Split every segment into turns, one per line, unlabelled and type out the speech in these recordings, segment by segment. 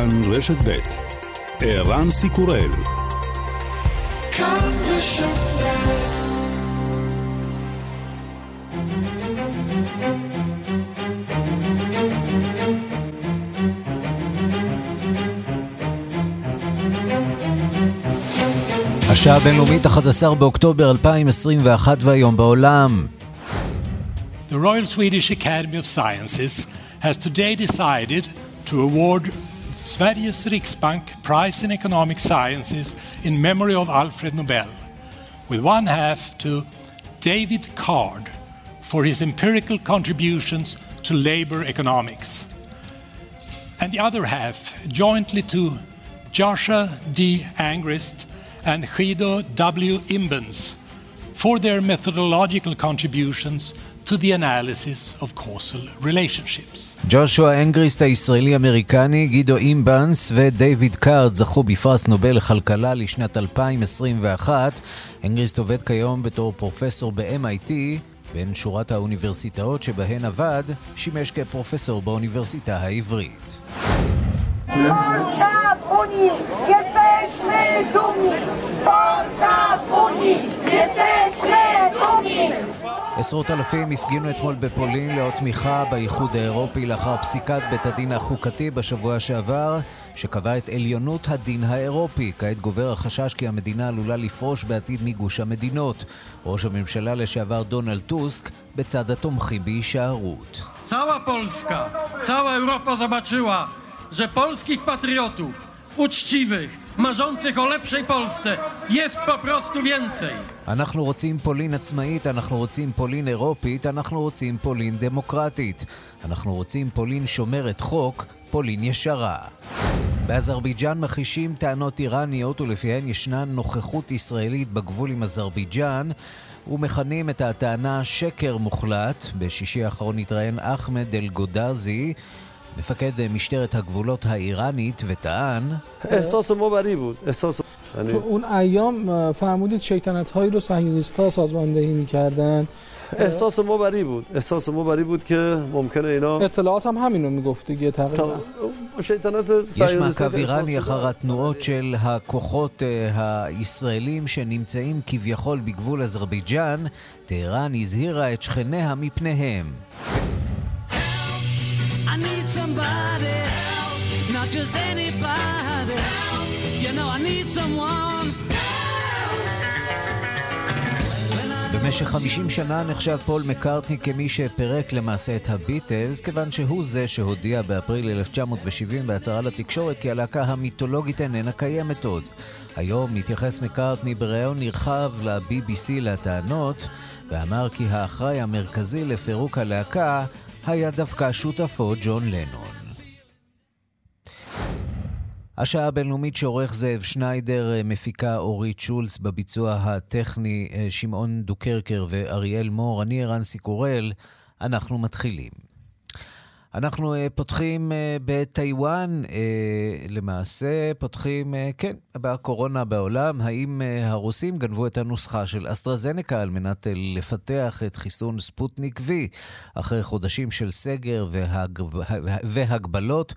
כאן רשת ב' ערן סיקורל כאן השעה הבינלאומית 11 באוקטובר 2021 והיום בעולם.
The Royal Swedish Academy of Sciences has today decided to award Sveriges Riksbank Prize in Economic Sciences in memory of Alfred Nobel, with one half to David Card for his empirical contributions to labor economics, and the other half jointly to Joshua D. Angrist and Guido W. Imbens for their methodological contributions to the analysis of causal relationships.
ג'ושוע אנגריסט הישראלי-אמריקני, גידו אימבנס ודייוויד קארד זכו בפרס נובל לכלכלה לשנת 2021. אנגריסט עובד כיום בתור פרופסור ב-MIT, בין שורת האוניברסיטאות שבהן עבד, שימש כפרופסור באוניברסיטה העברית. Jesteśmy dumni! Polska w Unii! Jesteśmy dumni! עשרות אלפים הפגינו אתמול בפולין לאות תמיכה באיחוד האירופי לאחר פסיקת בית הדין החוקתי בשבוע שעבר, שקבע את עליונות הדין האירופי. כעת גובר החשש כי המדינה עלולה לפרוש בעתיד מגוש המדינות. ראש הממשלה לשעבר דונלד טוסק בצד התומכים בהישארות.
Cała Polska, cała Europa zobaczyła, że polskich patriotów, uczciwych, marzących o lepszej Polsce jest po prostu więcej.
אנחנו רוצים פולין עצמאית, אנחנו רוצים פולין אירופית, אנחנו רוצים פולין דמוקרטית. אנחנו רוצים פולין שומרת חוק, פולין ישרה. באזרבייג'אן מכחישים טענות איראניות ולפיהן ישנה נוכחות ישראלית בגבול עם אזרבייג'אן ומכנים את הטענה שקר מוחלט. בשישי האחרון התראיין אחמד אל-גודזי מפקד משטרת הגבולות האיראנית וטען
احساس ما بری بود احساس تو اون ایام فرمودید شیطنت هایی رو صهیونیست ها سازماندهی میکردن احساس ما بری بود احساس ما بری بود که ممکنه اینا اطلاعات هم همین رو میگفت دیگه تقریبا
יש מעקב איראני אחר התנועות של הכוחות הישראלים שנמצאים כביכול בגבול אזרבייג'אן. טהרן הזהירה את שכניה מפניהם. Somebody, not just anybody. You know I need someone. במשך 50 שנה נחשב פול מקארטני כמי שפירק למעשה את הביטלס, כיוון שהוא זה שהודיע באפריל 1970 בהצהרה לתקשורת כי הלהקה המיתולוגית איננה קיימת עוד. היום מתייחס מקארטני בריאיון נרחב ל-BBC לטענות, ואמר כי האחראי המרכזי לפירוק הלהקה היה דווקא שותפו ג'ון לנון. השעה הבינלאומית שעורך זאב שניידר, אה, מפיקה אורית שולץ, בביצוע הטכני אה, שמעון דוקרקר ואריאל מור, אני ערן סיקורל, אנחנו מתחילים. אנחנו uh, פותחים uh, בטיוואן, uh, למעשה פותחים, uh, כן, בקורונה בעולם. האם uh, הרוסים גנבו את הנוסחה של אסטרזנקה על מנת uh, לפתח את חיסון ספוטניק V? אחרי חודשים של סגר והג... והגבלות,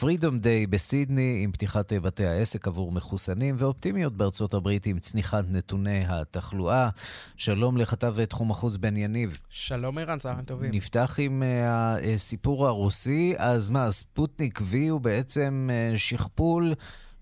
פרידום דיי בסידני עם פתיחת בתי העסק עבור מחוסנים, ואופטימיות בארצות הברית עם צניחת נתוני התחלואה. שלום לכתב תחום החוץ בן יניב.
שלום ערן, צהריים טובים.
נפתח עם uh, הסיפור הרוסי, אז מה, ספוטניק V הוא בעצם אה, שכפול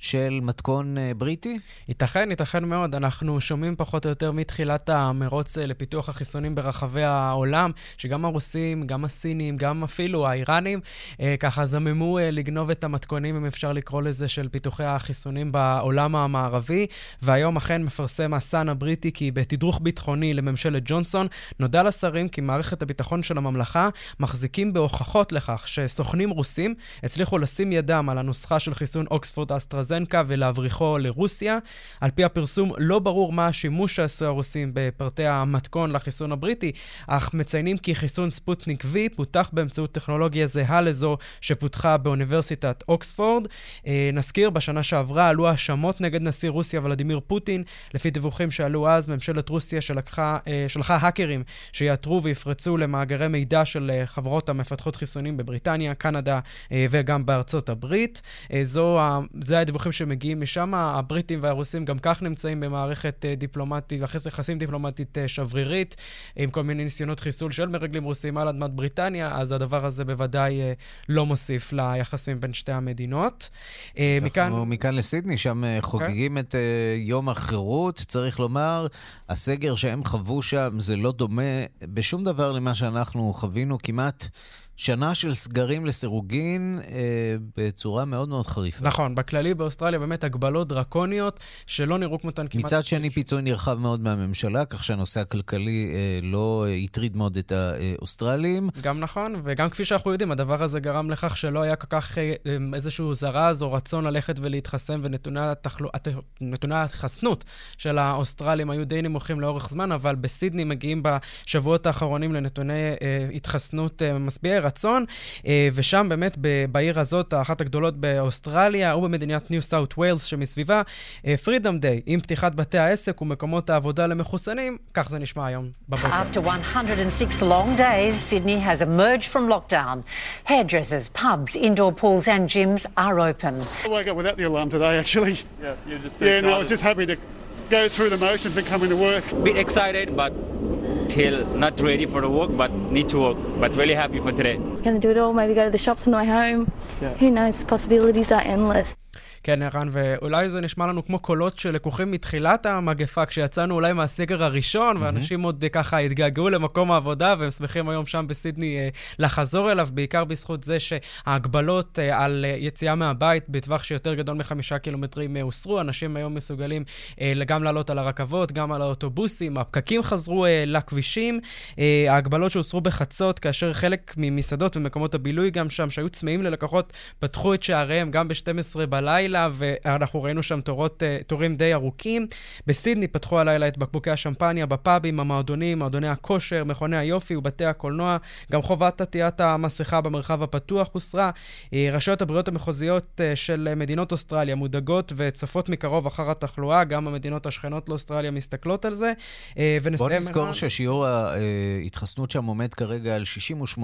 של מתכון אה, בריטי?
ייתכן, ייתכן מאוד. אנחנו שומעים פחות או יותר מתחילת המרוץ אה, לפיתוח החיסונים ברחבי העולם, שגם הרוסים, גם הסינים, גם אפילו האיראנים, אה, ככה זממו לגנוב את המתכונים, אם אפשר לקרוא לזה, של פיתוחי החיסונים בעולם המערבי. והיום אכן מפרסם הסאן הבריטי כי בתדרוך ביטחוני לממשלת ג'ונסון, נודע לשרים כי מערכת הביטחון של הממלכה מחזיקים בהוכחות לכך שסוכנים רוסים הצליחו לשים ידם על הנוסחה של חיסון אוקספורד אסטרזה רוזנקה ולהבריחו לרוסיה. על פי הפרסום, לא ברור מה השימוש שעשו הרוסים בפרטי המתכון לחיסון הבריטי, אך מציינים כי חיסון ספוטניק V פותח באמצעות טכנולוגיה זהה לזו שפותחה באוניברסיטת אוקספורד. אה, נזכיר, בשנה שעברה עלו האשמות נגד נשיא רוסיה ולדימיר פוטין. לפי דיווחים שעלו אז, ממשלת רוסיה שלקחה, אה, שלחה האקרים שיאתרו ויפרצו למאגרי מידע של אה, חברות המפתחות חיסונים בבריטניה, קנדה וגם בארצות הברית. זו, זה הדיווחים שמגיעים משם. הבריטים והרוסים גם כך נמצאים במערכת דיפלומטית, יחסים דיפלומטית שברירית, עם כל מיני ניסיונות חיסול של מרגלים רוסים על אדמת בריטניה, אז הדבר הזה בוודאי לא מוסיף ליחסים בין שתי המדינות.
מכאן... מכאן לסידני, שם okay. אוקיי. חוגגים את יום החירות. צריך לומר, הסגר שהם חוו שם זה לא דומה בשום דבר למה שאנחנו חווינו כמעט. שנה של סגרים לסירוגין אה, בצורה מאוד מאוד חריפה.
נכון, בכללי באוסטרליה באמת הגבלות דרקוניות שלא נראו כמותן כמעט...
מצד שני, פיצוי נרחב מאוד מהממשלה, כך שהנושא הכלכלי אה, לא אה, הטריד מאוד את האוסטרלים.
גם נכון, וגם כפי שאנחנו יודעים, הדבר הזה גרם לכך שלא היה כל כך אה, אה איזשהו זרז או רצון ללכת ולהתחסן, ונתוני התחלו... ההתחסנות של האוסטרלים היו די נמוכים לאורך זמן, אבל בסידני מגיעים בשבועות האחרונים לנתוני אה, התחסנות אה, משביעי רצון, אה, ושם באמת בעיר הזאת, האחת הגדולות באוסטרליה, ובמדינת ניו סאוט ווילס שמסביבה, פרידום דיי, עם פתיחת בתי העסק ומקומות העבודה למחוסנים, כך זה נשמע היום בבוקר. After 106 long days, Sydney has emerged from lockdown. Hairdressers, pubs, indoor pools and gyms are open. I woke up without the alarm today, actually. Yeah, you're just Yeah, no, I was just happy to go through the motions and coming to work. Bit excited, but still not ready for the work, but need to work. But really happy for today. Gonna do it all, maybe go to the shops on the way home. Yeah. Who knows? Possibilities are endless. כן, ערן, ואולי זה נשמע לנו כמו קולות שלקוחים מתחילת המגפה, כשיצאנו אולי מהסגר הראשון, mm-hmm. ואנשים עוד ככה התגעגעו למקום העבודה, והם שמחים היום שם בסידני אה, לחזור אליו, בעיקר בזכות זה שההגבלות אה, על אה, יציאה מהבית בטווח שיותר גדול מחמישה קילומטרים הוסרו. אנשים היום מסוגלים גם לעלות על הרכבות, גם על האוטובוסים, הפקקים חזרו לכבישים. ההגבלות שהוסרו בחצות, כאשר חלק ממסעדות ומקומות הבילוי גם שם, שהיו צמאים ללקוחות, פתחו את שעריהם גם ב-12 בלילה. הלילה, ואנחנו ראינו שם תורות, אה, תורים די ארוכים. בסידני פתחו הלילה את בקבוקי השמפניה בפאבים, המועדונים, מועדוני הכושר, מכוני היופי ובתי הקולנוע. גם חובת עטיית המסכה במרחב הפתוח הוסרה. אה, רשויות הבריאות המחוזיות אה, של מדינות אוסטרליה מודאגות וצופות מקרוב אחר התחלואה, גם המדינות השכנות לאוסטרליה מסתכלות על זה.
בוא נזכור ששיעור ההתחסנות שם עומד כרגע על 68%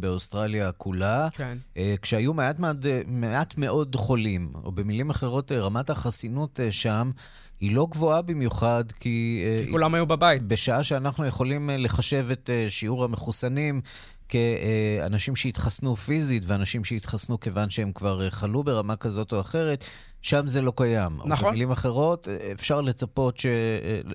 באוסטרליה כולה, כן. כשהיו מעט, מעט, מעט מאוד חולים. או במילים אחרות, אה, רמת החסינות אה, שם היא לא גבוהה במיוחד, כי...
אה, כי כולם היו בבית.
בשעה שאנחנו יכולים לחשב את שיעור המחוסנים כאנשים שהתחסנו פיזית ואנשים שהתחסנו כיוון שהם כבר חלו ברמה כזאת או אחרת, שם זה לא קיים.
נכון.
במילים אחרות, אפשר לצפות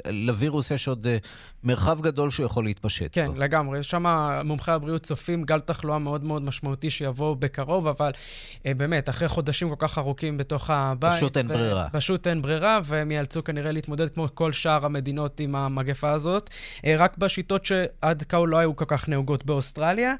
שלווירוס יש עוד אה, מרחב גדול שהוא יכול להתפשט
כן, בו. לגמרי. שם מומחי הבריאות צופים גל תחלואה מאוד מאוד משמעותי שיבוא בקרוב, אבל אה, באמת, אחרי חודשים כל כך ארוכים בתוך הבית...
פשוט אין ברירה.
פשוט אין ברירה, והם ייאלצו כנראה להתמודד כמו כל שאר המדינות עם המגפה הזאת, אה, רק בשיטות שעד כה לא היו כל כך נהוגות באוסטרליה.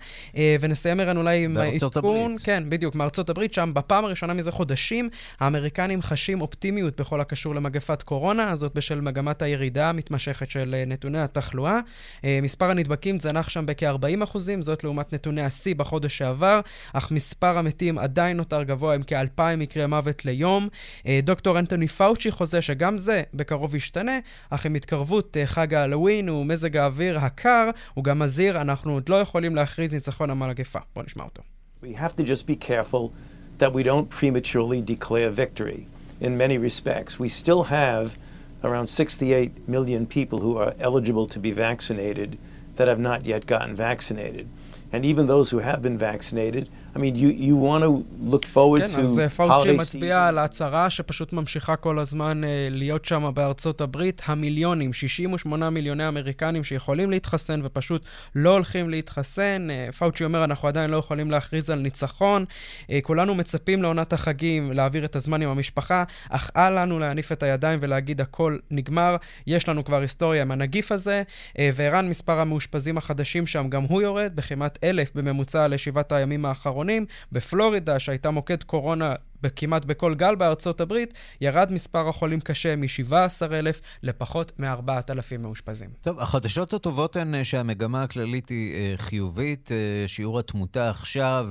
ונסיים, ערן, אולי עם עדכון... כן, בדיוק, מארצות הברית, שם בפעם הראשונה מזה חודשים, האמריק... האמריקנים חשים אופטימיות בכל הקשור למגפת קורונה, זאת בשל מגמת הירידה המתמשכת של אה, נתוני התחלואה. אה, מספר הנדבקים זנח שם בכ-40%, זאת לעומת נתוני השיא בחודש שעבר, אך מספר המתים עדיין נותר גבוה עם כ-2,000 מקרי מוות ליום. אה, דוקטור אנטוני פאוצ'י חוזה שגם זה בקרוב ישתנה, אך עם התקרבות חג ההלווין ומזג האוויר הקר, הוא גם מזהיר, אנחנו עוד לא יכולים להכריז ניצחון המגפה. בואו נשמע אותו. We have to just be careful that we don't prematurely declare victory in many respects. We still have around 68 million people who are eligible to be vaccinated that have not yet gotten vaccinated. And even those who have been vaccinated I mean, you, you want to look forward כן, to אז אה, פאוצ'י מצביע על ההצהרה שפשוט ממשיכה כל הזמן uh, להיות שם בארצות הברית. המיליונים, 68 מיליוני אמריקנים שיכולים להתחסן ופשוט לא הולכים להתחסן. Uh, פאוצ'י אומר, אנחנו עדיין לא יכולים להכריז על ניצחון. Uh, כולנו מצפים לעונת החגים, להעביר את הזמן עם המשפחה, אך אל לנו להניף את הידיים ולהגיד הכל נגמר. יש לנו כבר היסטוריה עם הנגיף הזה, uh, וערן מספר המאושפזים החדשים שם גם הוא יורד, בכמעט אלף בממוצע לשבעת הימים האחרונים. בפלורידה, שהייתה מוקד קורונה כמעט בכל גל בארצות הברית, ירד מספר החולים קשה מ-17,000 לפחות מ-4,000 מאושפזים.
טוב, החדשות הטובות הן אה, שהמגמה הכללית היא אה, חיובית. אה, שיעור התמותה עכשיו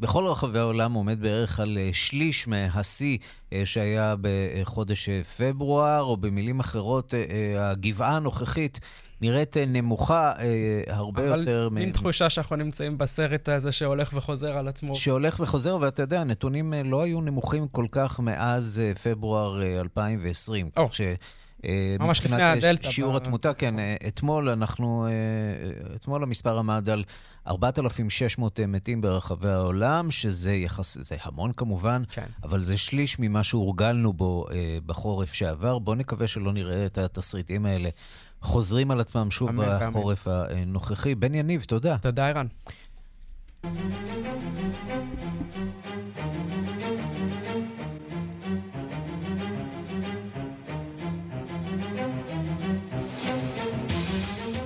בכל רחבי העולם עומד בערך על שליש מהשיא שהיה בחודש פברואר, או במילים אחרות, הגבעה הנוכחית נראית אה, נמוכה אה, הרבה
אבל
יותר...
אבל מין מ... תחושה שאנחנו נמצאים בסרט הזה שהולך וחוזר על עצמו.
שהולך וחוזר, ואתה יודע, הנתונים אה, לא היו נמוכים כל כך מאז אה, פברואר אה, 2020.
או. כך ש... ממש לפני הדלתא.
שיעור ב... התמותה, כן. אתמול אנחנו, אתמול המספר עמד על 4,600 מתים ברחבי העולם, שזה יחס, זה המון כמובן, כן. אבל זה שליש ממה שהורגלנו בו בחורף שעבר. בואו נקווה שלא נראה את התסריטים האלה חוזרים על עצמם שוב אמן, בחורף אמן. הנוכחי. בן יניב, תודה.
תודה, ערן.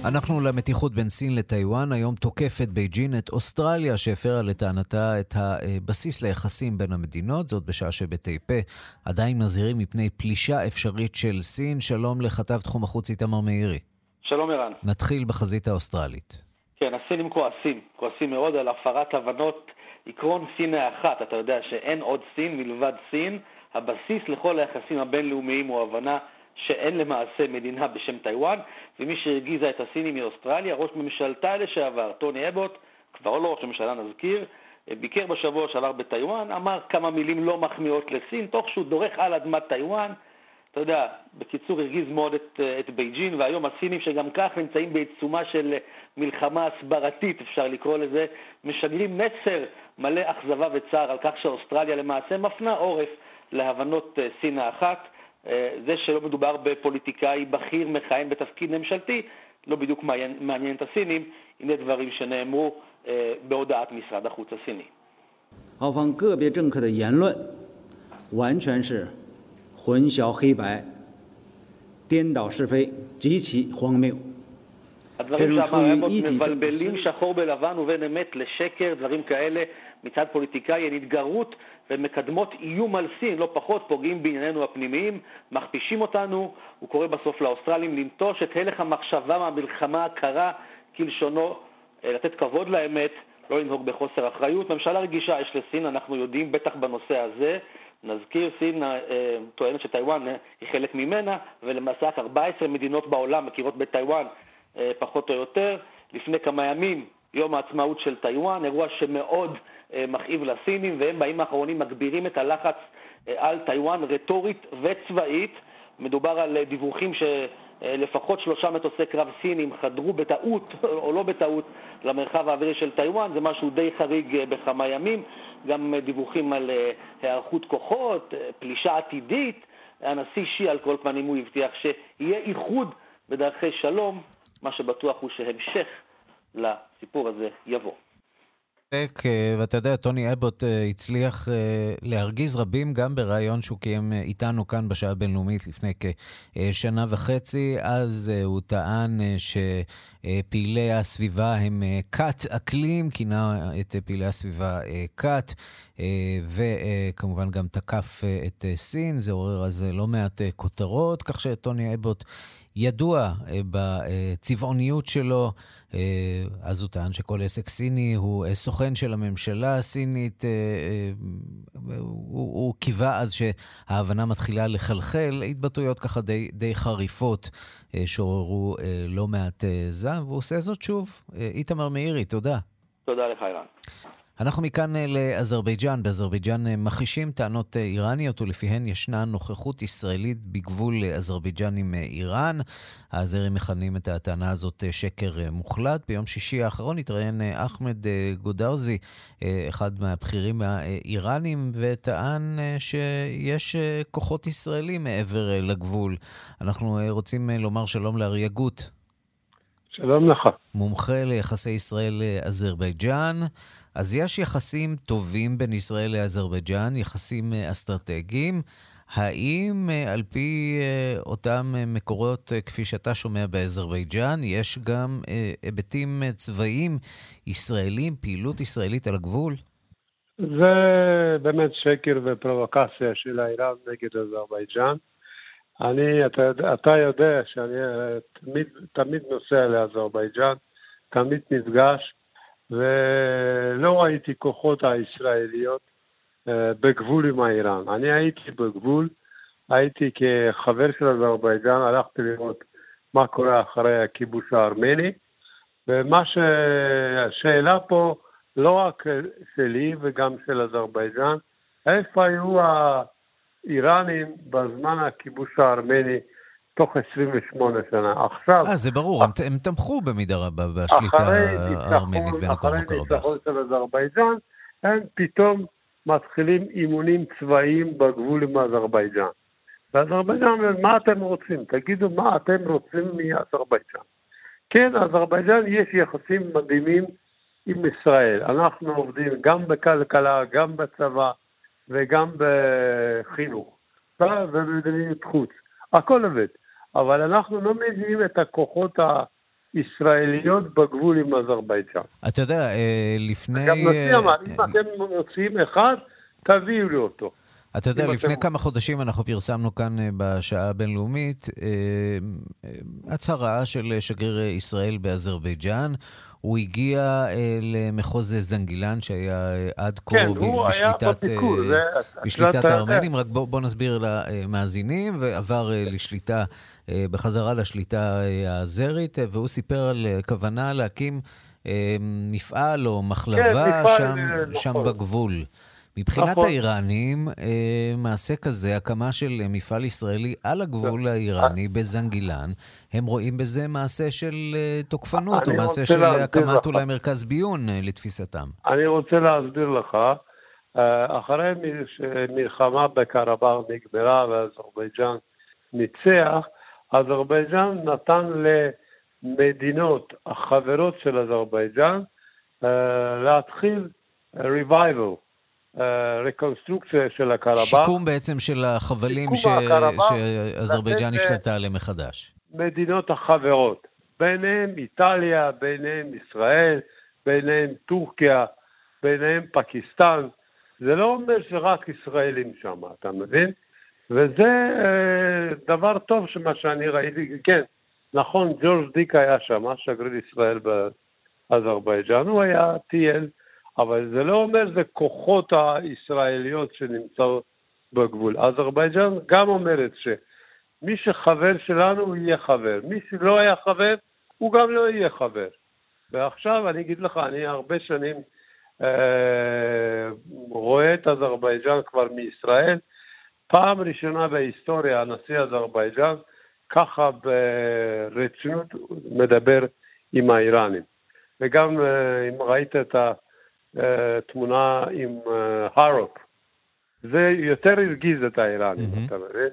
אנחנו למתיחות בין סין לטיוואן. היום תוקפת בייג'ין את אוסטרליה, שהפרה לטענתה את הבסיס ליחסים בין המדינות, זאת בשעה שבטייפה עדיין מזהירים מפני פלישה אפשרית של סין. שלום לכתב תחום החוץ איתמר מאירי.
שלום ערן.
נתחיל בחזית האוסטרלית.
כן, הסינים כועסים, כועסים מאוד על הפרת הבנות עקרון סין האחת. אתה יודע שאין עוד סין מלבד סין. הבסיס לכל היחסים הבינלאומיים הוא הבנה שאין למעשה מדינה בשם טיוואן, ומי שהרגיזה את הסינים מאוסטרליה, ראש ממשלתה לשעבר, טוני אבוט, כבר לא ראש ממשלה נזכיר, ביקר בשבוע שעבר בטיוואן, אמר כמה מילים לא מחמיאות לסין, תוך שהוא דורך על אדמת טיוואן. אתה יודע, בקיצור הרגיז מאוד את, את בייג'ין, והיום הסינים שגם כך נמצאים בעיצומה של מלחמה הסברתית, אפשר לקרוא לזה, משגרים מסר מלא אכזבה וצער על כך שאוסטרליה למעשה מפנה עורף להבנות אה, סין האחת. אה, זה שלא מדובר בפוליטיקאי בכיר מכהן בתפקיד ממשלתי, לא בדיוק מעניין, מעניין את הסינים, הנה דברים שנאמרו אה, בהודעת משרד החוץ הסיני.
澳方个别政客的言论完全是混淆黑白、颠倒是非，极其荒谬。
הדברים שאמר אבוט מבלבלים שחור בלבן ובין אמת לשקר, דברים כאלה מצד פוליטיקאי הן התגרות ומקדמות איום על סין, לא פחות, פוגעים בענייננו הפנימיים, מכפישים אותנו, הוא קורא בסוף לאוסטרלים לנטוש את הלך המחשבה מהמלחמה הקרה כלשונו, אה, לתת כבוד לאמת, לא לנהוג בחוסר אחריות. ממשלה רגישה יש לסין, אנחנו יודעים, בטח בנושא הזה. נזכיר, סין אה, טוענת שטיוואן אה, היא חלק ממנה, ולמעשה רק 14 מדינות בעולם מכירות בטיוואן פחות או יותר. לפני כמה ימים, יום העצמאות של טיוואן, אירוע שמאוד אה, מכאיב לסינים, והם בימים האחרונים מגבירים את הלחץ אה, על טיוואן רטורית וצבאית. מדובר על אה, דיווחים שלפחות שלושה מטוסי קרב סינים חדרו בטעות, או לא בטעות, למרחב האווירי של טיוואן, זה משהו די חריג בכמה ימים. גם דיווחים על היערכות כוחות, פלישה עתידית. הנשיא שי, על כל פנים, הוא הבטיח שיהיה איחוד בדרכי שלום, מה שבטוח הוא שהמשך לסיפור הזה יבוא.
אה, ואתה יודע, טוני אבוט אה, הצליח אה, להרגיז רבים גם בריאיון שהוא קיים איתנו כאן בשעה הבינלאומית לפני כשנה וחצי. אז הוא טען שפעילי הסביבה הם כת אקלים, כינה את פעילי הסביבה כת, וכמובן גם תקף את סין. זה עורר אז לא מעט כותרות, כך שטוני אבוט... ידוע אה, בצבעוניות שלו. אה, אז הוא טען שכל עסק סיני הוא אה, סוכן של הממשלה הסינית. הוא, הוא קיווה אז שההבנה מתחילה לחלחל. התבטאויות ככה די, די חריפות שעוררו לא מעט זעם, והוא עושה זאת שוב. איתמר מאירי, תודה.
תודה לך, אירן.
אנחנו מכאן אה, לאזרבייג'אן. באזרבייג'אן אה, מכחישים טענות אה, איראניות ולפיהן ישנה נוכחות ישראלית בגבול אזרבייג'אן עם איראן. הזרים מכנים את הטענה הזאת שקר מוחלט. ביום שישי האחרון התראיין אחמד גודרזי, אחד מהבכירים האיראנים, וטען שיש כוחות ישראלים מעבר לגבול. אנחנו רוצים לומר שלום לאריה גוט.
שלום לך.
מומחה ליחסי ישראל-אזרבייג'אן. אז יש יחסים טובים בין ישראל לאזרבייג'אן, יחסים אה, אסטרטגיים. האם אה, על פי אה, אותם מקורות, כפי שאתה שומע באזרבייג'אן, יש גם היבטים צבאיים ישראלים, פעילות ישראלית על הגבול?
זה באמת שקר ופרובוקציה של איראן נגד אזרבייג'אן. אני, אתה, אתה יודע שאני תמיד, תמיד נוסע לאזרבייג'אן, תמיד נפגש, ולא ראיתי כוחות הישראליות אה, בגבול עם האיראן. אני הייתי בגבול, הייתי כחבר של אזרבייג'אן, הלכתי לראות מה קורה אחרי הכיבוש הארמני, ומה שהשאלה פה, לא רק שלי וגם של אזרבייג'אן, איפה היו האיראנים בזמן הכיבוש הארמני תוך 28 שנה. עכשיו...
אה, זה ברור, הם, הם תמכו במידה רבה בשליטה הארמנית בנגורנו קרבאח. אחרי
ניצחון של אזרבייג'אן, הם פתאום מתחילים אימונים צבאיים בגבול עם אזרבייג'אן. ואזרבייג'אן אומר, מה אתם רוצים? תגידו מה אתם רוצים מאזרבייג'אן. כן, אזרבייג'אן יש יחסים מדהימים עם ישראל. אנחנו עובדים גם בכלכלה, גם בצבא וגם בחינוך ובמדיניות חוץ. הכל עובד. אבל אנחנו לא מביאים את הכוחות הישראליות בגבול עם אזרבייג'אן.
אתה יודע, אה, לפני...
גם נשיא אמר, אם אתם מוציאים אחד, תביאו לי אותו.
אתה יודע, לפני אתם... כמה חודשים אנחנו פרסמנו כאן אה, בשעה הבינלאומית אה, הצהרה של שגריר ישראל באזרבייג'אן. הוא הגיע אה, למחוז זנגילן, שהיה אה, עד כה
כן, ב- בשליטת, אה,
בשליטת הארמנים, רק בואו בוא נסביר למאזינים, ועבר אה, לשליטה, אה, בחזרה לשליטה אה, האזרית, אה, והוא סיפר על אה, כוונה להקים אה, מפעל או מחלבה כן, שם, נכון. שם בגבול. מבחינת נכון. האיראנים, אה, מעשה כזה, הקמה של מפעל ישראלי על הגבול האיראני בזנגילן, הם רואים בזה מעשה של אה, תוקפנות, או מעשה של הקמת אולי מרכז ביון אה, לתפיסתם.
אני רוצה להסביר לך, אחרי שמלחמה בקרבאר נגמרה ואזרבייג'אן ניצח, אזרבייג'אן נתן למדינות החברות של אזרבייג'אן להתחיל revival. רקונסטרוקציה של הקרבאח.
שיקום בעצם של החבלים ש... שאזרבייג'אן השתלטה עליהם מחדש.
מדינות החברות, ביניהם איטליה, ביניהם ישראל, ביניהם טורקיה, ביניהם פקיסטן. זה לא אומר שרק ישראלים שם, אתה מבין? וזה אה, דבר טוב שמה שאני ראיתי, כן, נכון, ג'ורג' דיק היה שם, שגריר ישראל באזרבייג'אן, הוא היה טייל אבל זה לא אומר זה כוחות הישראליות שנמצאות בגבול. אזרבייג'אן גם אומרת שמי שחבר שלנו הוא יהיה חבר, מי שלא היה חבר הוא גם לא יהיה חבר. ועכשיו אני אגיד לך, אני הרבה שנים אה, רואה את אזרבייג'אן כבר מישראל. פעם ראשונה בהיסטוריה הנשיא אזרבייג'אן ככה ברצינות מדבר עם האיראנים. וגם אה, אם ראית את ה... אה, תמונה עם אה, הרופ. זה יותר הרגיז את האיראנים, mm-hmm. אתה מבין?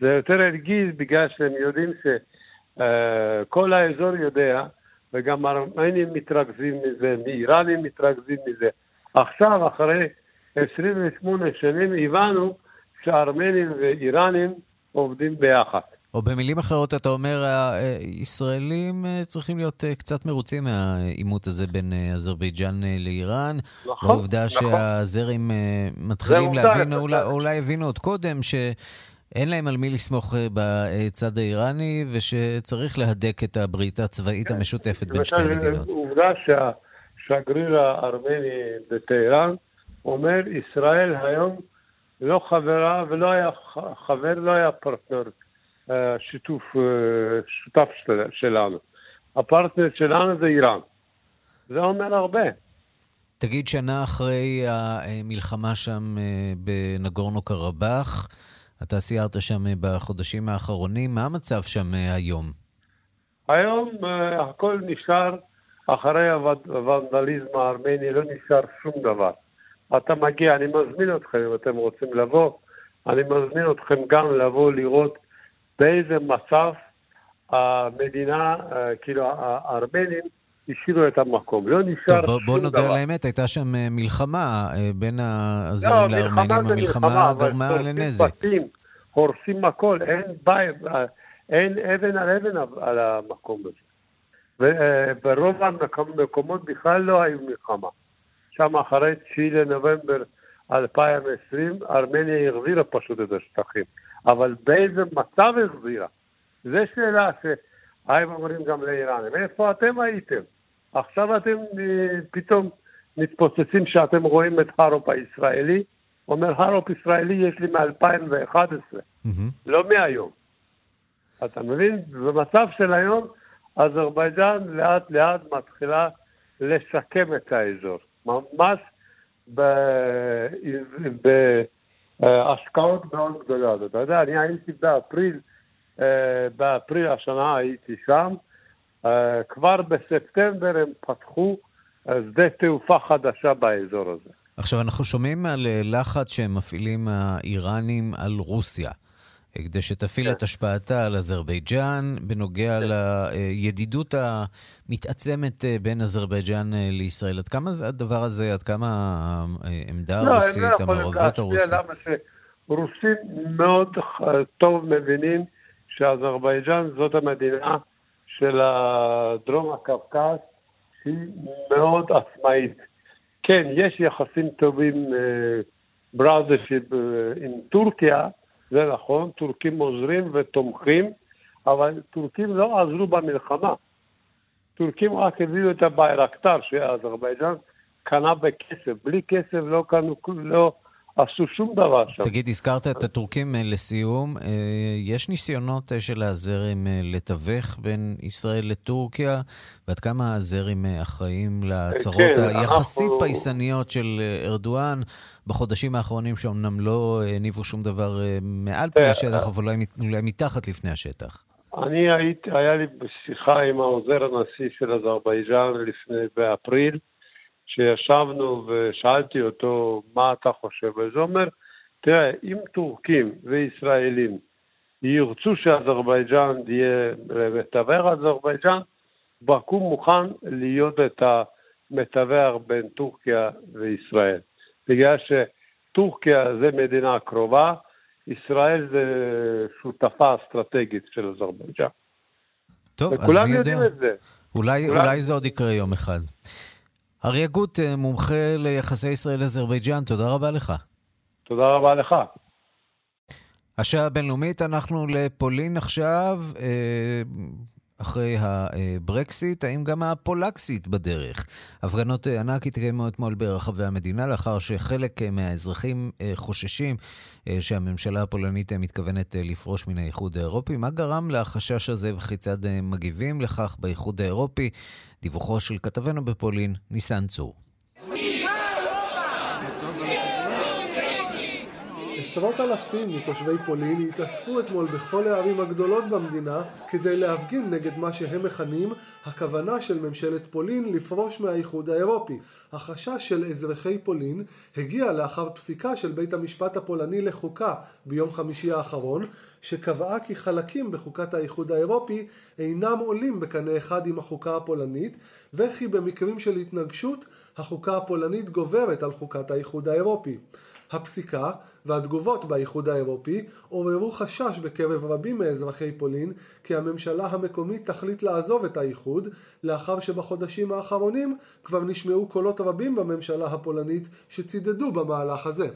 זה יותר הרגיז בגלל שהם יודעים שכל אה, האזור יודע, וגם הארמנים מתרכזים מזה, מאיראנים מתרכזים מזה. עכשיו, אחרי 28 שנים, הבנו שהארמנים ואיראנים עובדים ביחד.
או במילים אחרות, אתה אומר, הישראלים אה, צריכים להיות אה, קצת מרוצים מהעימות הזה בין אה, אזרבייג'אן לאיראן. נכון, העובדה נכון. שהזרים מתחילים להבין, או אולי, אולי הבינו עוד קודם, שאין להם על מי לסמוך בצד האיראני, ושצריך להדק את הברית הצבאית כן. המשותפת בין שתי המדינות.
עובדה שהשגריר הארמני בטהרן אומר, ישראל היום לא חברה ולא היה חבר, לא היה פרטנר. שיתוף, שותף שלנו. הפרטנר שלנו זה איראן. זה אומר הרבה.
תגיד, שנה אחרי המלחמה שם בנגורנו קרבאח, אתה סיירת שם בחודשים האחרונים, מה המצב שם היום?
היום הכל נשאר אחרי הוונדליזם הארמני, לא נשאר שום דבר. אתה מגיע, אני מזמין אתכם, אם אתם רוצים לבוא, אני מזמין אתכם גם לבוא לראות באיזה מצב המדינה, אה, כאילו הארמנים, השאירו את המקום. לא נשאר
טוב, בוא, בוא נודה על האמת, הייתה שם אה, מלחמה אה, בין הזרים לא, לארמנים, המלחמה גרמה לנזק.
בתים, הורסים הכל, אין בית, אין אבן על אבן על המקום הזה. וברוב המקומות בכלל לא היו מלחמה. שם אחרי 9 לנובמבר 2020, ארמניה החזירה פשוט את השטחים. אבל באיזה מצב החזירה? זו שאלה שהיינו אומרים גם לאיראנים. איפה אתם הייתם? עכשיו אתם אה, פתאום מתפוצצים שאתם רואים את הרופ הישראלי. אומר, הרופ ישראלי יש לי מ-2011, mm-hmm. לא מהיום. אתה מבין? במצב של היום, אזרבייג'אן לאט לאט מתחילה לשקם את האזור. ממש בהשקעות מאוד גדולות. אתה יודע, אני הייתי באפריל, אה, באפריל השנה הייתי שם, אה, כבר בספטמבר הם פתחו אה, שדה תעופה חדשה באזור הזה.
עכשיו, אנחנו שומעים על לחץ שהם מפעילים האיראנים על רוסיה. כדי שתפעיל את כן. השפעתה על אזרבייג'אן בנוגע כן. לידידות המתעצמת אה, בין אזרבייג'אן אה, לישראל. עד כמה זה הדבר הזה, עד כמה העמדה לא, הרוסית, לא המעורבות הרוסית? למה
שרוסים מאוד טוב מבינים שאזרבייג'אן זאת המדינה של דרום הקווקז, שהיא מאוד עצמאית. כן, יש יחסים טובים, brothership אה, עם טורקיה, זה נכון, טורקים עוזרים ותומכים, אבל טורקים לא עזרו במלחמה. טורקים רק הביאו את הביירקטר שאזרבייג'אן קנה בכסף. בלי כסף לא קנו, לא עשו שום דבר שם.
תגיד, הזכרת את הטורקים אה, לסיום. אה, יש ניסיונות אה, של הזרם לתווך בין ישראל לטורקיה, ועד כמה הזרם אחראים לצרות כן, היחסית אנחנו... פייסניות של ארדואן בחודשים האחרונים, שאומנם לא הניבו שום דבר מעל פני השטח, אבל אולי, מתחת לפני השטח.
אני הייתי, היה לי שיחה עם העוזר הנשיא של אזרבייג'אן לפני, באפריל, שישבנו ושאלתי אותו, מה אתה חושב? אז הוא אומר, תראה, אם טורקים וישראלים ירצו שאזרבייג'אן תהיה מתווך אזרבייג'אן, באקו מוכן להיות את המתווך בין טורקיה וישראל. בגלל שטורקיה זה מדינה קרובה, ישראל זה שותפה אסטרטגית של אזרבייג'אן.
טוב, אז מי יודע? אולי, אולי זה עוד יקרה יום אחד. אריה גוט, אה, מומחה ליחסי ישראל-אזרבייג'אן, תודה רבה לך.
תודה רבה לך.
השעה הבינלאומית, אנחנו לפולין עכשיו, אה, אחרי הברקסיט, האם גם הפולקסיט בדרך? הפגנות אה, ענק התקיימו אתמול ברחבי המדינה, לאחר שחלק מהאזרחים חוששים שהממשלה הפולנית מתכוונת לפרוש מן האיחוד האירופי. מה גרם לחשש הזה וכיצד מגיבים לכך באיחוד האירופי? דיווחו של כתבנו בפולין, ניסן צור.
עשרות אלפים מתושבי פולין התאספו אתמול בכל הערים הגדולות במדינה כדי להפגין נגד מה שהם מכנים הכוונה של ממשלת פולין לפרוש מהאיחוד האירופי. החשש של אזרחי פולין הגיע לאחר פסיקה של בית המשפט הפולני לחוקה ביום חמישי האחרון שקבעה כי חלקים בחוקת האיחוד האירופי אינם עולים בקנה אחד עם החוקה הפולנית וכי במקרים של התנגשות החוקה הפולנית גוברת על חוקת האיחוד האירופי. הפסיקה והתגובות באיחוד האירופי עוררו חשש בקרב רבים מאזרחי פולין כי הממשלה המקומית תחליט לעזוב את האיחוד לאחר שבחודשים האחרונים כבר נשמעו קולות רבים בממשלה הפולנית שצידדו במהלך הזה.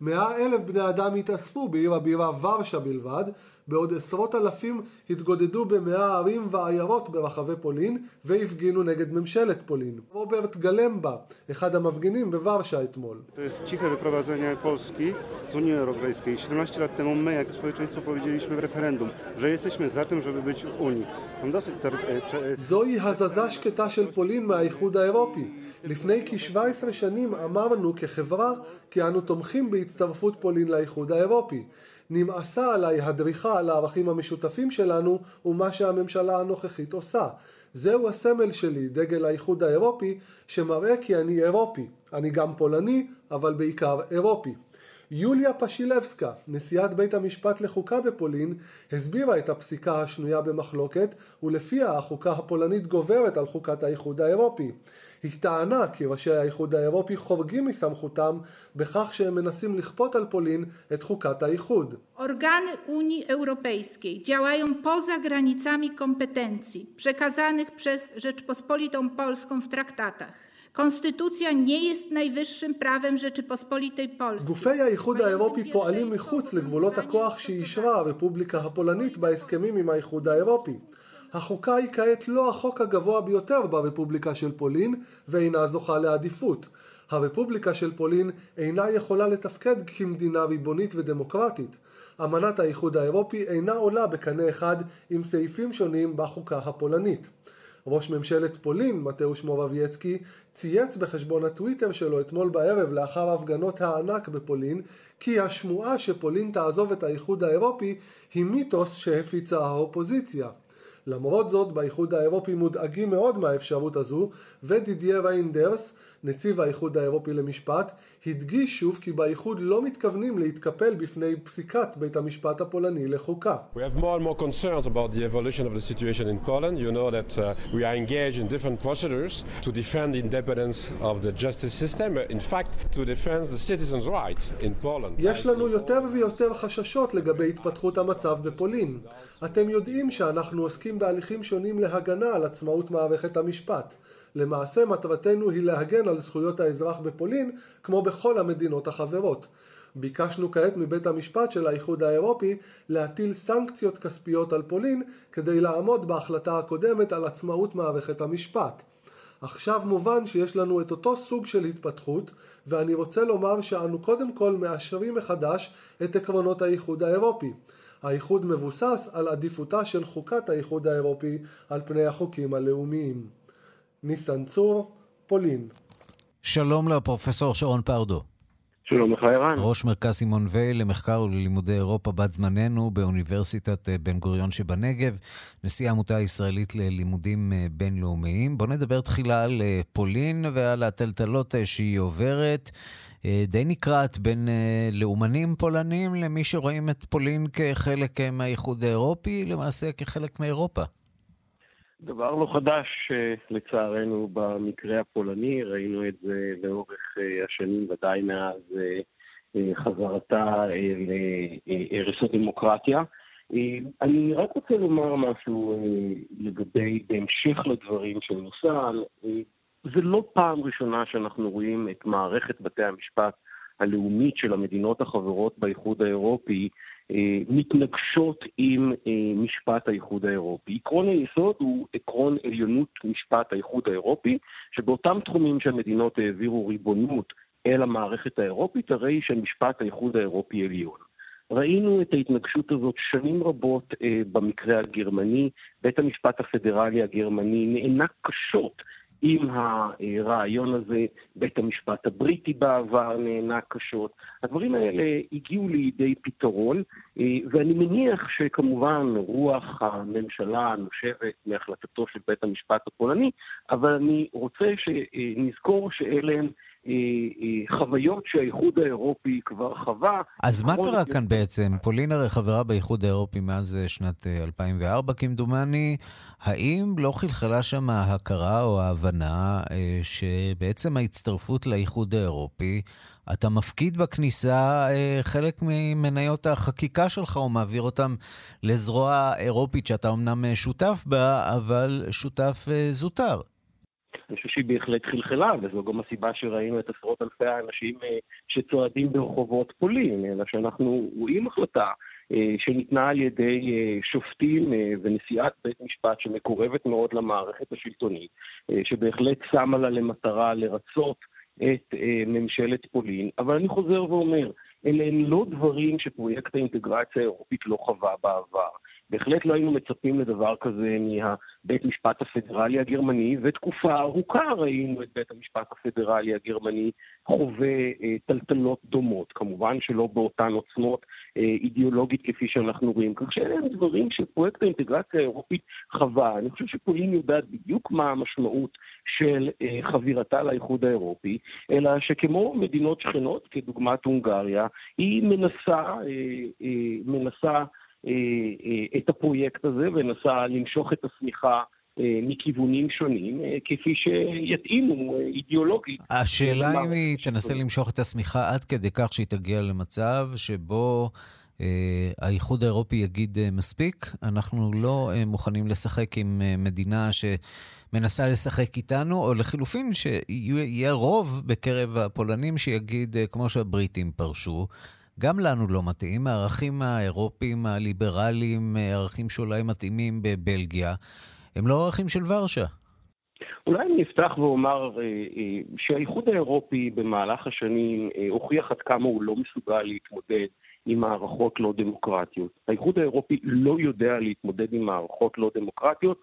מאה אלף בני אדם התאספו בעיר הבירה ורשה בלבד, בעוד עשרות אלפים התגודדו במאה ערים ועיירות ברחבי פולין והפגינו נגד ממשלת פולין. רוברט גלמבה, אחד המפגינים בוורשה אתמול.
To jest ciche wyprowadzenie Polski z Unii Europejskiej. 17 lat temu my, jako społeczeństwo, powiedzieliśmy w referendum, że jesteśmy za tym, żeby być w Unii.
זוהי הזזה שקטה של פולין מהאיחוד האירופי. לפני כ-17 שנים אמרנו כחברה כי אנו תומכים בהצטרפות פולין לאיחוד האירופי. נמאסה עליי הדריכה על הערכים המשותפים שלנו ומה שהממשלה הנוכחית עושה. זהו הסמל שלי, דגל האיחוד האירופי, שמראה כי אני אירופי. אני גם פולני, אבל בעיקר אירופי. יוליה פשילבסקה, נשיאת בית המשפט לחוקה בפולין, הסבירה את הפסיקה השנויה במחלוקת, ולפיה החוקה הפולנית גוברת על חוקת האיחוד האירופי. היא טענה כי ראשי האיחוד האירופי חורגים מסמכותם בכך שהם מנסים לכפות על פולין את חוקת האיחוד.
Organy Unii Europejskiej działają poza granicami kompetencji przekazanych przez Rzeczpospolitą Polską w traktatach. Konstytucja nie jest najwyższym prawem Rzeczypospolitej Polskiej.
גופי האיחוד האירופי פועלים מחוץ לגבולות הכוח שאישרה הרפובליקה הפולנית בהסכמים עם האיחוד האירופי. החוקה היא כעת לא החוק הגבוה ביותר ברפובליקה של פולין ואינה זוכה לעדיפות. הרפובליקה של פולין אינה יכולה לתפקד כמדינה ריבונית ודמוקרטית. אמנת האיחוד האירופי אינה עולה בקנה אחד עם סעיפים שונים בחוקה הפולנית. ראש ממשלת פולין, מתאוש מורבייצקי, צייץ בחשבון הטוויטר שלו אתמול בערב לאחר הפגנות הענק בפולין, כי השמועה שפולין תעזוב את האיחוד האירופי היא מיתוס שהפיצה האופוזיציה. למרות זאת, באיחוד האירופי מודאגים מאוד מהאפשרות הזו, ודידיה ריינדרס, נציב האיחוד האירופי למשפט, הדגיש שוב כי באיחוד לא מתכוונים להתקפל בפני פסיקת בית המשפט הפולני לחוקה. יש לנו יותר ויותר חששות לגבי התפתחות המצב בפולין. אתם יודעים שאנחנו עוסקים בהליכים שונים להגנה על עצמאות מערכת המשפט. למעשה מטרתנו היא להגן על זכויות האזרח בפולין כמו בכל המדינות החברות. ביקשנו כעת מבית המשפט של האיחוד האירופי להטיל סנקציות כספיות על פולין כדי לעמוד בהחלטה הקודמת על עצמאות מערכת המשפט. עכשיו מובן שיש לנו את אותו סוג של התפתחות ואני רוצה לומר שאנו קודם כל מאשרים מחדש את עקרונות האיחוד האירופי. האיחוד מבוסס על עדיפותה של חוקת האיחוד האירופי על פני החוקים הלאומיים. ניסן צור, פולין.
שלום לפרופסור שרון פרדו.
שלום לך ערן.
ראש מרכז סימון וייל למחקר וללימודי אירופה בת זמננו באוניברסיטת אה, בן גוריון שבנגב, נשיא העמותה הישראלית ללימודים אה, בינלאומיים. בואו נדבר תחילה על אה, פולין ועל הטלטלות שהיא עוברת. די נקרעת בין לאומנים פולנים למי שרואים את פולין כחלק מהאיחוד האירופי, למעשה כחלק מאירופה.
דבר לא חדש לצערנו במקרה הפולני, ראינו את זה לאורך אה, השנים, ודאי מאז אה, אה, חזרתה לערש הדמוקרטיה. אני רק רוצה לומר משהו לגבי, בהמשך לדברים של נוסל, זה לא פעם ראשונה שאנחנו רואים את מערכת בתי המשפט הלאומית של המדינות החברות באיחוד האירופי אה, מתנגשות עם אה, משפט האיחוד האירופי. עקרון היסוד הוא עקרון עליונות משפט האיחוד האירופי, שבאותם תחומים שהמדינות העבירו ריבונות אל המערכת האירופית, הרי שמשפט האיחוד האירופי עליון. ראינו את ההתנגשות הזאת שנים רבות אה, במקרה הגרמני. בית המשפט הפדרלי הגרמני נאנק קשות עם הרעיון הזה, בית המשפט הבריטי בעבר נהנה קשות. הדברים האלה הגיעו לידי פתרון, אה, ואני מניח שכמובן רוח הממשלה נושבת מהחלטתו של בית המשפט הפולני, אבל אני רוצה שנזכור שאלה הם חוויות שהאיחוד האירופי כבר חווה.
אז מה קרה כאן בעצם? פולין הרי חברה באיחוד האירופי מאז אה, שנת 2004 כמדומני. האם לא חלחלה שם ההכרה או ההבנה שבעצם ההצטרפות לאיחוד האירופי, אתה מפקיד בכניסה חלק ממניות החקיקה שלך או מעביר אותם לזרוע אירופית שאתה אמנם שותף בה, אבל שותף זוטר?
אני חושב שהיא בהחלט חלחלה, וזו גם הסיבה שראינו את עשרות אלפי האנשים אה, שצועדים ברחובות פולין, אלא שאנחנו רואים החלטה אה, שניתנה על ידי אה, שופטים ונשיאת בית משפט שמקורבת מאוד למערכת השלטונית, שבהחלט שמה לה למטרה לרצות את ממשלת פולין, אבל אני חוזר ואומר, אלה הם לא דברים שפרויקט האינטגרציה האירופית לא חווה בעבר. בהחלט לא היינו מצפים לדבר כזה מהבית משפט הפדרלי הגרמני, ותקופה ארוכה ראינו את בית המשפט הפדרלי הגרמני חווה אה, טלטלות דומות. כמובן שלא באותן עוצמות אה, אידיאולוגית כפי שאנחנו רואים, כך שאלה הם דברים שפרויקט האינטגרציה האירופית חווה. אני חושב שפולין יודעת בדיוק מה המשמעות של אה, חבירתה לאיחוד האירופי, אלא שכמו מדינות שכנות, כדוגמת הונגריה, היא מנסה, אה, אה, מנסה את הפרויקט הזה ונסה למשוך את השמיכה אה, מכיוונים שונים, כפי שיתאימו אידיאולוגית.
השאלה אם היא תנסה למשוך את השמיכה עד כדי כך שהיא תגיע למצב שבו האיחוד האירופי יגיד מספיק, אנחנו לא מוכנים לשחק עם מדינה שמנסה לשחק איתנו, או לחילופין, שיהיה רוב בקרב הפולנים שיגיד, כמו שהבריטים פרשו, גם לנו לא מתאים, הערכים האירופיים הליברליים, ערכים שאולי מתאימים בבלגיה, הם לא ערכים של ורשה.
אולי אני אפתח ואומר אה, אה, שהאיחוד האירופי במהלך השנים אה, הוכיח עד כמה הוא לא מסוגל להתמודד עם מערכות לא דמוקרטיות. האיחוד האירופי לא יודע להתמודד עם מערכות לא דמוקרטיות,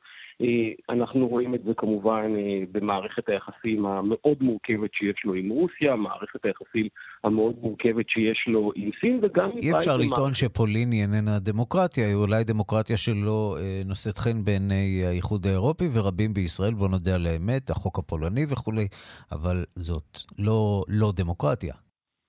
אנחנו רואים את זה כמובן אה, במערכת היחסים המאוד מורכבת שיש לו עם רוסיה, מערכת היחסים המאוד מורכבת שיש לו עם סין, וגם...
אי אפשר לטעון שפולין היא איננה דמוקרטיה, היא אולי דמוקרטיה שלא אה, נושאת חן בעיני האיחוד האירופי, ורבים בישראל, בוא נודה על האמת, החוק הפולני וכולי, אבל זאת לא, לא דמוקרטיה.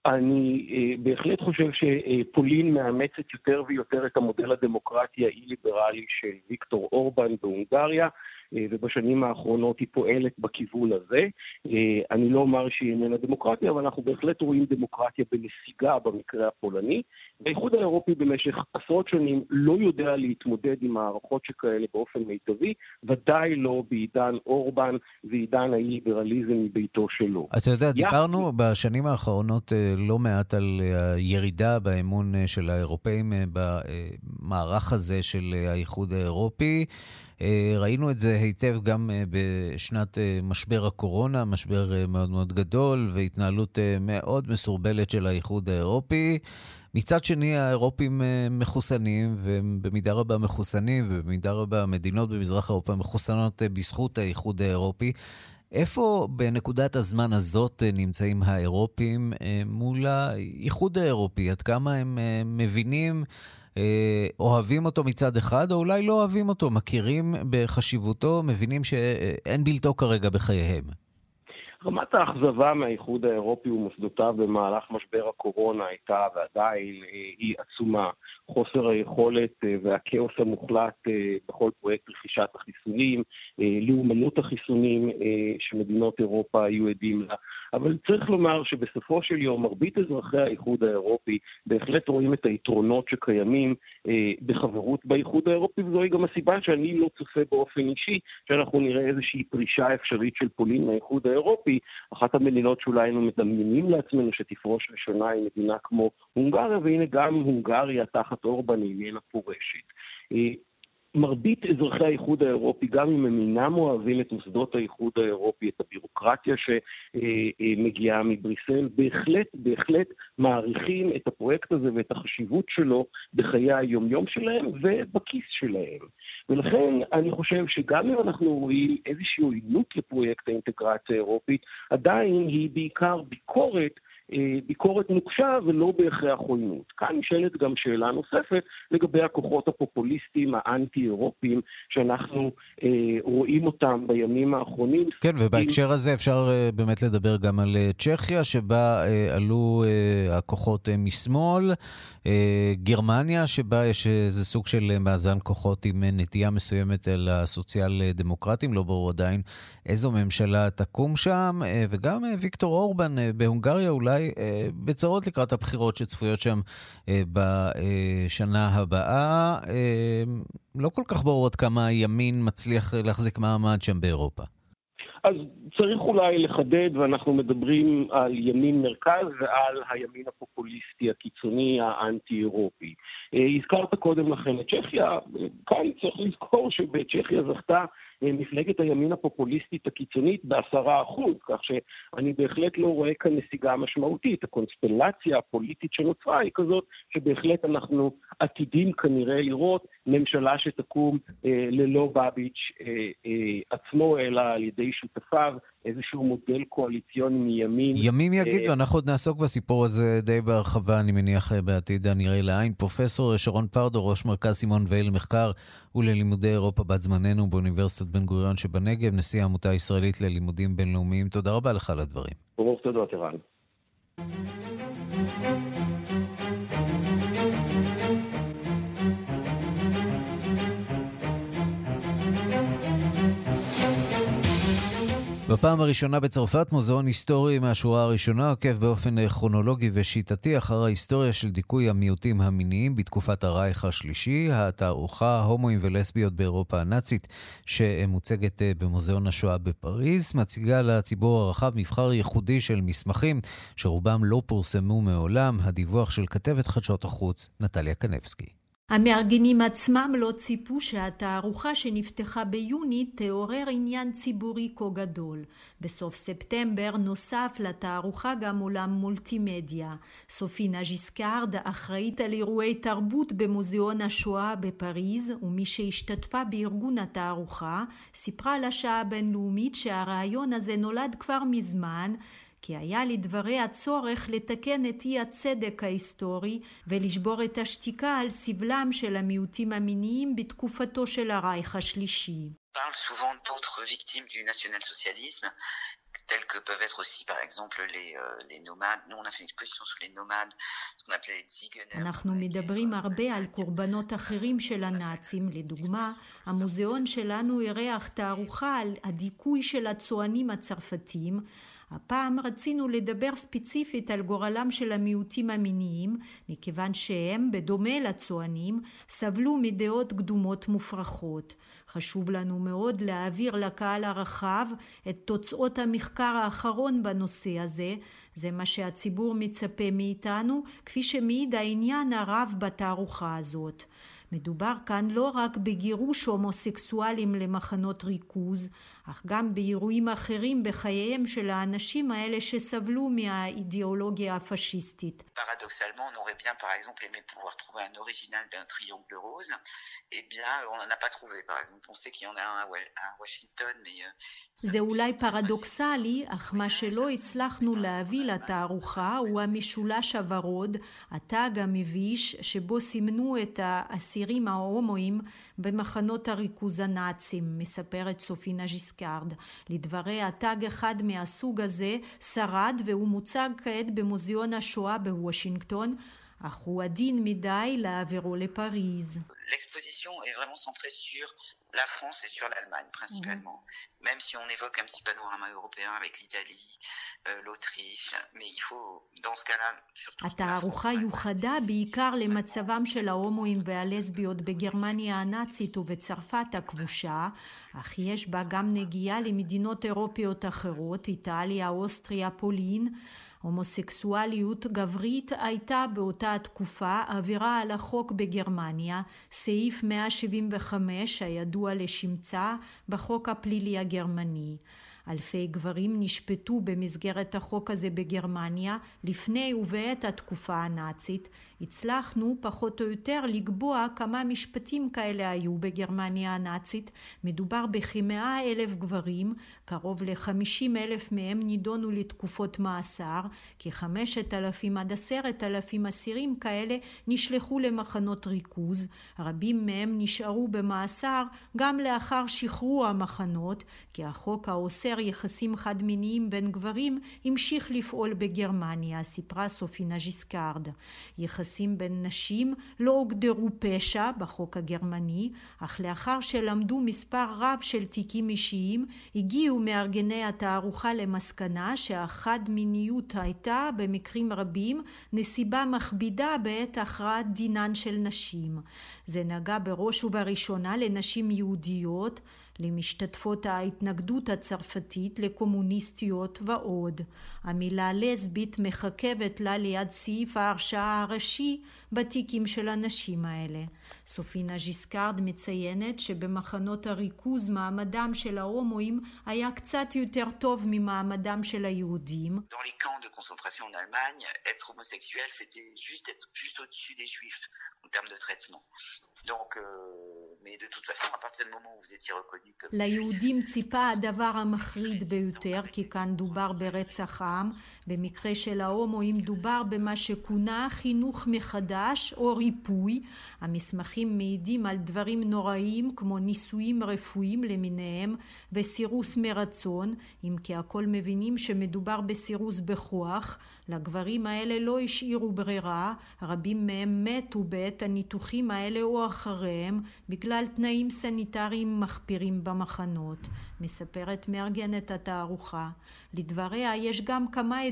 אני uh, בהחלט חושב שפולין מאמצת יותר ויותר את המודל הדמוקרטי האי-ליברלי של ויקטור אורבן בהונגריה. אה, ובשנים האחרונות היא פועלת בכיוון הזה. אה, אני לא אומר שהיא איננה דמוקרטיה, אבל אנחנו בהחלט רואים דמוקרטיה בנסיגה במקרה הפולני. האיחוד האירופי במשך עשרות שנים לא יודע להתמודד עם מערכות שכאלה באופן מיטבי, ודאי לא בעידן אורבן ועידן האי-ליברליזם מביתו שלו.
אתה יודע, דיברנו בשנים האחרונות אה, לא מעט על הירידה באמון של האירופאים במערך הזה של האיחוד האירופי. אה, ראינו את זה היטב גם אה, בשנת אה, משבר הקורונה, משבר מאוד מאוד גדול והתנהלות מאוד מסורבלת של האיחוד האירופי. מצד שני, האירופים מחוסנים, ובמידה רבה מחוסנים, ובמידה רבה המדינות במזרח אירופה מחוסנות בזכות האיחוד האירופי. איפה בנקודת הזמן הזאת נמצאים האירופים מול האיחוד האירופי? עד כמה הם מבינים אוהבים אותו מצד אחד, או אולי לא אוהבים אותו, מכירים בחשיבותו, מבינים שאין בלתו כרגע בחייהם.
רמת האכזבה מהאיחוד האירופי ומוסדותיו במהלך משבר הקורונה הייתה ועדיין אה, היא עצומה. חוסר היכולת אה, והכאוס המוחלט בכל פרויקט רכישת החיסונים, לאומנות החיסונים שמדינות אירופה היו עדים לה. אבל צריך לומר שבסופו של יום מרבית אזרחי האיחוד האירופי בהחלט רואים את היתרונות שקיימים אה, בחברות באיחוד האירופי, וזוהי גם הסיבה שאני לא צופה באופן אישי שאנחנו נראה איזושהי פרישה אפשרית של פולין מהאיחוד האירופי. אחת המדינות שאולי היינו מדמיינים לעצמנו שתפרוש ראשונה היא מדינה כמו הונגריה, והנה גם הונגריה תחת אורבן איננה פורשת. אה, מרבית אזרחי האיחוד האירופי, גם אם הם אינם אוהבים את מוסדות האיחוד האירופי, את הבירוקרטיה שמגיעה מבריסל, בהחלט, בהחלט מעריכים את הפרויקט הזה ואת החשיבות שלו בחיי היומיום שלהם ובכיס שלהם. ולכן אני חושב שגם אם אנחנו רואים איזושהי עוינות לפרויקט האינטגרציה האירופית, עדיין היא בעיקר ביקורת אה, ביקורת נוקשה ולא בהכרח עוינות. כאן נשאלת גם שאלה נוספת לגבי הכוחות הפופוליסטיים האנטי-אירופיים שאנחנו אה, רואים אותם בימים האחרונים.
כן, ובהקשר הזה אפשר אה, באמת לדבר גם על אה, צ'כיה, שבה אה, עלו אה, הכוחות אה, משמאל, אה, גרמניה, שבה יש איזה סוג של מאזן כוחות עם נטייה מסוימת אל הסוציאל-דמוקרטים, לא ברור עדיין איזו ממשלה תקום שם, אה, וגם אה, ויקטור אורבן אה, בהונגריה אולי אולי אה, בצרות לקראת הבחירות שצפויות שם אה, בשנה הבאה. אה, לא כל כך ברור עד כמה הימין מצליח להחזיק מעמד שם באירופה.
אז צריך אולי לחדד, ואנחנו מדברים על ימין מרכז ועל הימין הפופוליסטי הקיצוני האנטי-אירופי. הזכרת קודם לכן את צ'כיה, כאן צריך לזכור שבצ'כיה זכתה מפלגת הימין הפופוליסטית הקיצונית בעשרה אחוז, כך שאני בהחלט לא רואה כאן נסיגה משמעותית. הקונסטלציה הפוליטית שנוצרה היא כזאת שבהחלט אנחנו עתידים כנראה לראות ממשלה שתקום אה, ללא בביץ' אה, אה, עצמו, אלא על ידי שותפיו. איזשהו מודל קואליציוני מימין.
ימים יגידו, אה, אנחנו עוד נעסוק בסיפור הזה די בהרחבה, אני מניח, בעתיד הנראה לעין. פרופסור שרון פרדו, ראש מרכז סימון ואל למחקר וללימודי אירופה בת זמננו באוניברסיטת בן גוריון שבנגב, נשיא העמותה הישראלית ללימודים בינלאומיים. תודה רבה לך על הדברים.
ברור תודות, ערן.
בפעם הראשונה בצרפת, מוזיאון היסטורי מהשורה הראשונה עוקב באופן כרונולוגי ושיטתי אחר ההיסטוריה של דיכוי המיעוטים המיניים בתקופת הרייך השלישי, התערוכה הומואים ולסביות באירופה הנאצית, שמוצגת אה, במוזיאון השואה בפריז, מציגה לציבור הרחב מבחר ייחודי של מסמכים שרובם לא פורסמו מעולם, הדיווח של כתבת חדשות החוץ, נטליה קנבסקי.
המארגנים עצמם לא ציפו שהתערוכה שנפתחה ביוני תעורר עניין ציבורי כה גדול. בסוף ספטמבר נוסף לתערוכה גם עולם מולטימדיה. סופינה ז'יסקארד אחראית על אירועי תרבות במוזיאון השואה בפריז ומי שהשתתפה בארגון התערוכה סיפרה לשעה הבינלאומית שהרעיון הזה נולד כבר מזמן כי היה לדבריה צורך לתקן את אי הצדק ההיסטורי ולשבור את השתיקה על סבלם של המיעוטים המיניים בתקופתו של הרייך השלישי. parle souvent d'autres victimes du national-socialisme, telles que peuvent être aussi par exemple les, euh, les nomades. Nous, on a fait une exposition sur les nomades, ce qu'on appelait les Ziegener. אנחנו מדברים הרבה על קורבנות אחרים של הנאצים. לדוגמה, המוזיאון שלנו אירח תערוכה על הדיכוי של הצוענים הצרפתים, הפעם רצינו לדבר ספציפית על גורלם של המיעוטים המיניים, מכיוון שהם, בדומה לצוענים, סבלו מדעות קדומות מופרכות. חשוב לנו מאוד להעביר לקהל הרחב את תוצאות המחקר האחרון בנושא הזה, זה מה שהציבור מצפה מאיתנו, כפי שמעיד העניין הרב בתערוכה הזאת. מדובר כאן לא רק בגירוש הומוסקסואלים למחנות ריכוז, אך גם באירועים אחרים בחייהם של האנשים האלה שסבלו מהאידיאולוגיה הפשיסטית. Paradoxalement, on aurait bien par exemple aimé pouvoir trouver un original d'un triangle rose, eh bien on n'en a pas trouvé par exemple. On sait qu'il y en a un à Washington, mais... זה אולי פרדוקסלי, אך מה שלא הצלחנו להביא לתערוכה הוא המשולש הוורוד, התג המביש, שבו סימנו את האסירים ההומואים במחנות הריכוז הנאצים, מספרת סופי נז'יסקארד. לדבריה, תג אחד מהסוג הזה שרד והוא מוצג כעת במוזיאון השואה בוושינגטון, אך הוא עדין מדי להעבירו לפריז. L'exposition est vraiment centrée sur la France et sur l'Allemagne principalement, mmh. même si on évoque un petit panorama européen avec l'Italie, euh, l'Autriche, mais il faut, dans ce cas-là, surtout... התערוכה יוחדה בעיקר למצבם של ההומואים והלסביות בגרמניה הנאצית ובצרפת הכבושה, אך יש בה גם נגיעה למדינות אירופיות אחרות, איטליה, אוסטריה, פולין, הומוסקסואליות גברית הייתה באותה התקופה עבירה על החוק בגרמניה, סעיף 175 הידוע לשמצה בחוק הפלילי הגרמני. אלפי גברים נשפטו במסגרת החוק הזה בגרמניה לפני ובעת התקופה הנאצית. הצלחנו פחות או יותר לקבוע כמה משפטים כאלה היו בגרמניה הנאצית. מדובר בכמאה אלף גברים, קרוב לחמישים אלף מהם נידונו לתקופות מאסר, כחמשת אלפים עד עשרת אלפים אסירים כאלה נשלחו למחנות ריכוז, רבים מהם נשארו במאסר גם לאחר שחרור המחנות, כי החוק האוסר יחסים חד מיניים בין גברים המשיך לפעול בגרמניה, סיפרה סופינה ז'יסקארד. יחסים בין נשים לא הוגדרו פשע בחוק הגרמני, אך לאחר שלמדו מספר רב של תיקים אישיים, הגיעו מארגני התערוכה למסקנה שהחד מיניות הייתה במקרים רבים נסיבה מכבידה בעת הכרעת דינן של נשים. זה נגע בראש ובראשונה לנשים יהודיות למשתתפות ההתנגדות הצרפתית, לקומוניסטיות ועוד. המילה לסבית מחכבת לה ליד סעיף ההרשעה הראשי בתיקים של הנשים האלה. סופינה ז'יסקארד מציינת שבמחנות הריכוז מעמדם של ההומואים היה קצת יותר טוב ממעמדם של היהודים. Dans les camps de concentration en Allemagne, être homosexuel c'était juste être juste au-dessus des juifs en termes de traitement. Donc euh, mais de toute façon à partir du moment où vous étiez reconnu comme ליהודים ציפה הדבר המחריד ביותר כי כאן דובר ברצח עם במקרה של ההומואים דובר במה שכונה חינוך מחדש או ריפוי. המסמכים מעידים על דברים נוראים כמו ניסויים רפואיים למיניהם וסירוס מרצון, אם כי הכל מבינים שמדובר בסירוס בכוח. לגברים האלה לא השאירו ברירה, רבים מהם מתו בעת הניתוחים האלה או אחריהם בגלל תנאים סניטריים מחפירים במחנות, מספרת מארגנת התערוכה. לדבריה יש גם כמה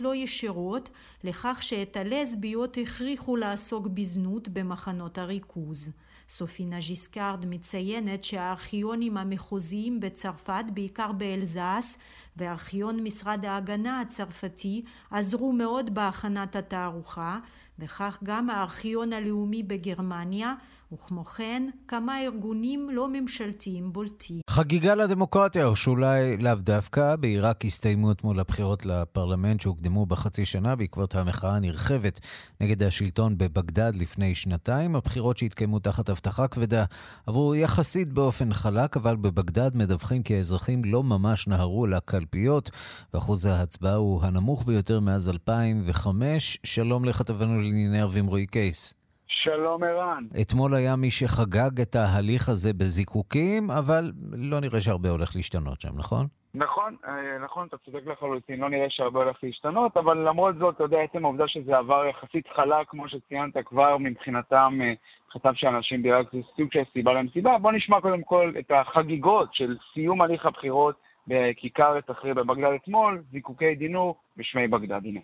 לא ישירות לכך שאת הלסביות הכריחו לעסוק בזנות במחנות הריכוז. סופינה ז'יסקארד מציינת שהארכיונים המחוזיים בצרפת, בעיקר באלזס, וארכיון משרד ההגנה הצרפתי עזרו מאוד בהכנת התערוכה, וכך גם הארכיון הלאומי בגרמניה וכמו כן כמה ארגונים לא ממשלתיים בולטים.
חגיגה לדמוקרטיה, או שאולי לאו דווקא, בעיראק הסתיימו אתמול הבחירות לפרלמנט שהוקדמו בחצי שנה בעקבות המחאה הנרחבת נגד השלטון בבגדד לפני שנתיים. הבחירות שהתקיימו תחת הבטחה כבדה עברו יחסית באופן חלק, אבל בבגדד מדווחים כי האזרחים לא ממש נהרו לקלפיות, ואחוז ההצבעה הוא הנמוך ביותר מאז 2005. שלום לכתבנו לענייני ערבים רועי קייס.
שלום ערן.
אתמול היה מי שחגג את ההליך הזה בזיקוקים, אבל לא נראה שהרבה הולך להשתנות שם, נכון?
נכון, אה, נכון, אתה צודק לחלוטין, לא נראה שהרבה הולך להשתנות, אבל למרות זאת, אתה יודע, עצם העובדה שזה עבר יחסית חלק, כמו שציינת כבר, מבחינתם, אה, מבחינתם של אנשים בעיראק זה סוג של סיבה למסיבה. בוא נשמע קודם כל את החגיגות של סיום הליך הבחירות בכיכר תחריר בבגדד אתמול, זיקוקי דינור בשמי בגדד, הנה.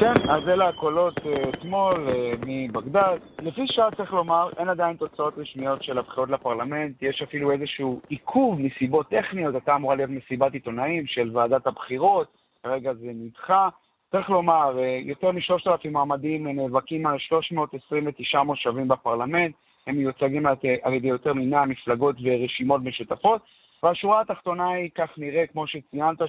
כן, אז אלה הקולות אה, אתמול אה, מבגדד. לפי שעה צריך לומר, אין עדיין תוצאות רשמיות של הבחירות לפרלמנט, יש אפילו איזשהו עיכוב מסיבות טכניות, הייתה אמורה להיות מסיבת עיתונאים של ועדת הבחירות, כרגע זה נדחה. צריך לומר, אה, יותר משלושת אלפים מועמדים נאבקים על 329 מושבים בפרלמנט, הם מיוצגים על ידי יותר מ-100 מפלגות ורשימות משותפות, והשורה התחתונה היא, כך נראה, כמו שציינת,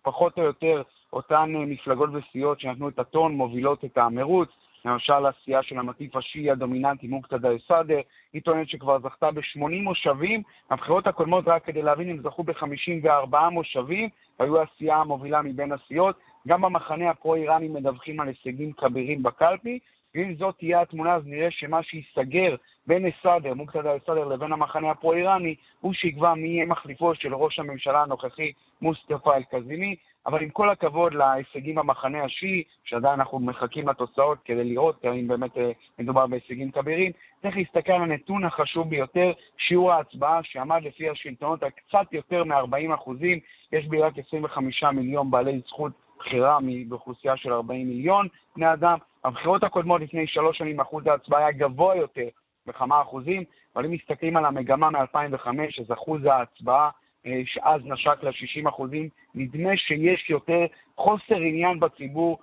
שפחות או יותר אותן אה, מפלגות וסיעות שנתנו את הטון מובילות את המרוץ. למשל הסיעה של המטיף השיעי הדומיננטי מוקתדה א-סאדר, היא טוענת שכבר זכתה ב-80 מושבים, הבחירות הקודמות, רק כדי להבין, הם זכו ב-54 מושבים, והיו הסיעה המובילה מבין הסיעות. גם במחנה הפרו-איראני מדווחים על הישגים כבירים בקלפי, ואם זאת תהיה התמונה, אז נראה שמה שייסגר בין א-סאדר, מוקתדה א-סאדר, לבין המחנה הפרו-איראני, הוא שיקבע מי יהיה מחליפו של ראש הממשלה הנוכחי, מוסטפא אל-קזימי. אבל עם כל הכבוד להישגים במחנה השיעי, שעדיין אנחנו מחכים לתוצאות כדי לראות האם באמת אה, מדובר בהישגים כבירים, צריך להסתכל על הנתון החשוב ביותר, שיעור ההצבעה שעמד לפי השלטונות על קצת יותר מ-40 אחוזים, יש בי רק 25 מיליון בעלי זכות בחירה באוכלוסייה של 40 מיליון בני אדם. הבחירות הקודמות לפני שלוש שנים אחוז ההצבעה היה גבוה יותר בכמה אחוזים, אבל אם מסתכלים על המגמה מ-2005, אז אחוז ההצבעה אה, שאז נשק ל-60 אחוזים, נדמה שיש יותר חוסר עניין בציבור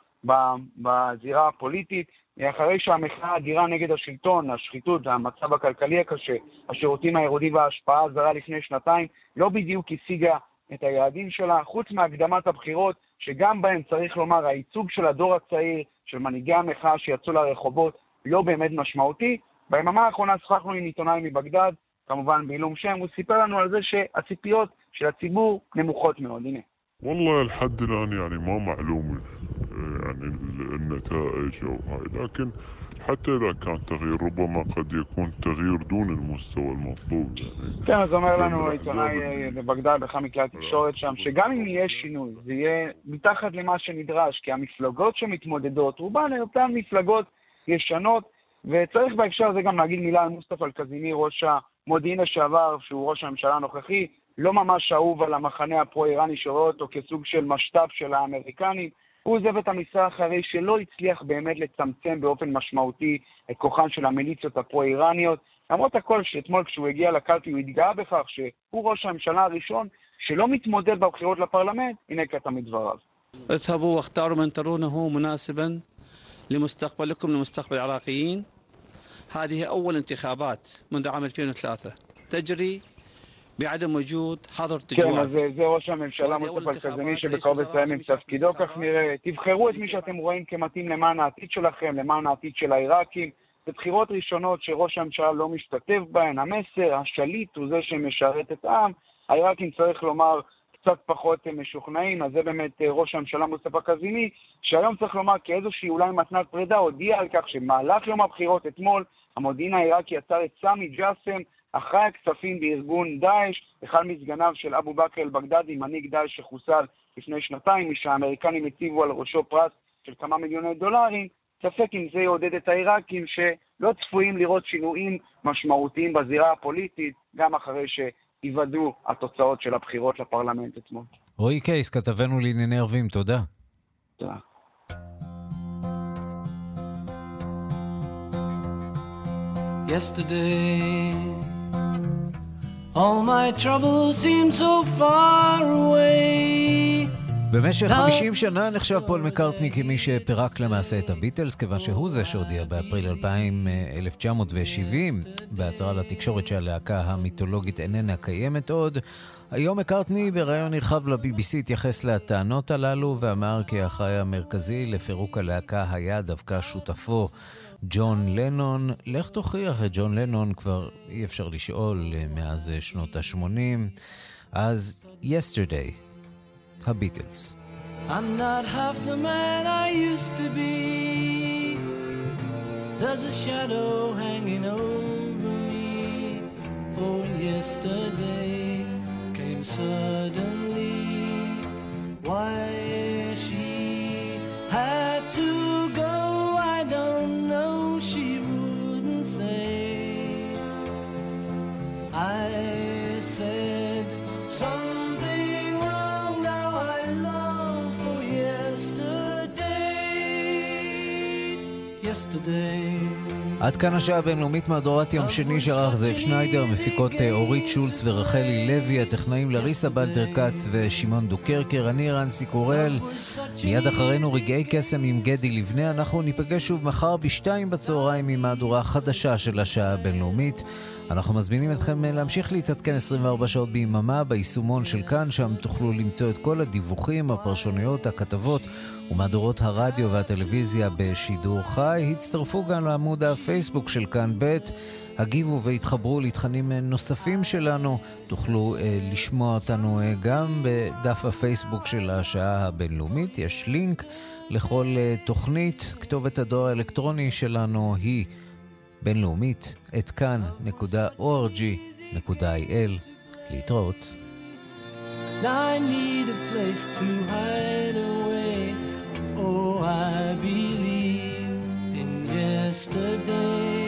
בזירה הפוליטית, אחרי שהמחאה האדירה נגד השלטון, השחיתות, המצב הכלכלי הקשה, השירותים הירודים וההשפעה הזרה לפני שנתיים, לא בדיוק השיגה את היעדים שלה, חוץ מהקדמת הבחירות, שגם בהן צריך לומר הייצוג של הדור הצעיר, של מנהיגי המחאה שיצאו לרחובות, לא באמת משמעותי. ביממה האחרונה שוחחנו עם עיתונאי מבגדד, כמובן בעילום שם, הוא סיפר לנו על זה שהציפיות של הציבור נמוכות מאוד. הנה.
والله لحد الآن يعني ما معلوم يعني النتائج أو هاي لكن حتى إذا كان تغيير ربما قد يكون تغيير دون المستوى المطلوب يعني.
כן, אז אומר לנו עיתונאי בבגדד, באחד מכלי התקשורת שם, שגם אם יהיה שינוי, זה יהיה מתחת למה שנדרש, כי המפלגות שמתמודדות, רובן הן אותן מפלגות ישנות, וצריך בהקשר הזה גם להגיד מילה על מוסטפא אל-קזימי, ראש מודיעין לשעבר, שהוא ראש הממשלה הנוכחי, לא ממש אהוב על המחנה הפרו-איראני שרואה אותו כסוג של משת"פ של האמריקנים. הוא עוזב את המשרה אחרי שלא הצליח באמת לצמצם באופן משמעותי את כוחן של המיליציות הפרו-איראניות. למרות הכל, שאתמול כשהוא הגיע לקלפי הוא התגאה בכך שהוא ראש הממשלה הראשון שלא מתמודד בבחירות לפרלמנט, הנה קטע מדבריו.
اذهبوا واختاروا من ترونه مناسبا لمستقبلكم لمستقبل العراقيين هذه أول انتخابات منذ عام 2003 تجري בעדם ווג'וד חזר
תג'ואן. כן, אז אה, זה ראש הממשלה מוסטפא אל-קזמי שבקרוב יסיים עם תפקידו, כך נראה. תבחרו את מי שאתם רואים כמתאים למען העתיד שלכם, למען העתיד של העיראקים. זה בחירות ראשונות שראש הממשלה לא משתתף בהן. המסר, השליט הוא זה שמשרת את העם. העיראקים, צריך לומר, קצת פחות משוכנעים, אז זה באמת אה, ראש הממשלה מוסטפא קזימי, שהיום צריך לומר כאיזושהי אולי מתנת פרידה, הודיע על כך שבמהלך יום הבחירות אתמול, המודיעין העיראקי יצר את סמי ג'אסם, אחראי הכספים בארגון דאעש, אחד מסגניו של אבו בכר אל-בגדדי, מנהיג דאעש שחוסל לפני שנתיים, משהאמריקנים הציבו על ראשו פרס של כמה מיליוני דולרים, ספק אם זה יעודד את העיראקים שלא צפויים לראות שינויים משמעותיים בזירה הפוליטית, גם אחרי שייוודעו התוצאות של הבחירות לפרלמנט אתמול.
רועי קייס, כתבנו לענייני ערבים, תודה.
תודה. Yesterday, all my troubles seem so far away.
במשך 50 שנה נחשב פול מקארטני כמי שפירק למעשה את הביטלס, כיוון שהוא זה שהודיע באפריל 1970 בהצהרה לתקשורת שהלהקה המיתולוגית איננה קיימת עוד. היום מקארטני בריאיון נרחב ל-BBC התייחס לטענות הללו ואמר כי האחראי המרכזי לפירוק הלהקה היה דווקא שותפו ג'ון לנון. לך תוכיח את ג'ון לנון, כבר אי אפשר לשאול אה, מאז אה, שנות ה-80. אז Yesterday, הביטלס. I'm not half the man I used to be. There's a shadow hanging over me. Oh, yesterday came suddenly. Why she had to עד כאן השעה הבינלאומית מהדורת יום שני שערך זאב שניידר, מפיקות אה, אורית שולץ ורחלי לוי, הטכנאים לריסה בלטר כץ ושמעון דוקרקר, אני רנסי קורל. מיד אחרינו רגעי קסם עם גדי לבנה, אנחנו ניפגש שוב מחר בשתיים בצהריים עם מהדורה חדשה של השעה הבינלאומית. אנחנו מזמינים אתכם אה, להמשיך להתעדכן 24 שעות ביממה ביישומון של כאן, שם תוכלו למצוא את כל הדיווחים, הפרשנויות, הכתבות ומהדורות הרדיו והטלוויזיה בשידור חי. הצטרפו גם לעמוד הפייסבוק של כאן ב'. הגיבו והתחברו לתכנים אה, נוספים שלנו. תוכלו אה, לשמוע אותנו אה, גם בדף הפייסבוק של השעה הבינלאומית. יש לינק לכל אה, תוכנית. כתובת הדואר האלקטרוני שלנו היא בינלאומית, את כאן.org.il. להתראות. I need a place to hide away. Oh, I believe in yesterday.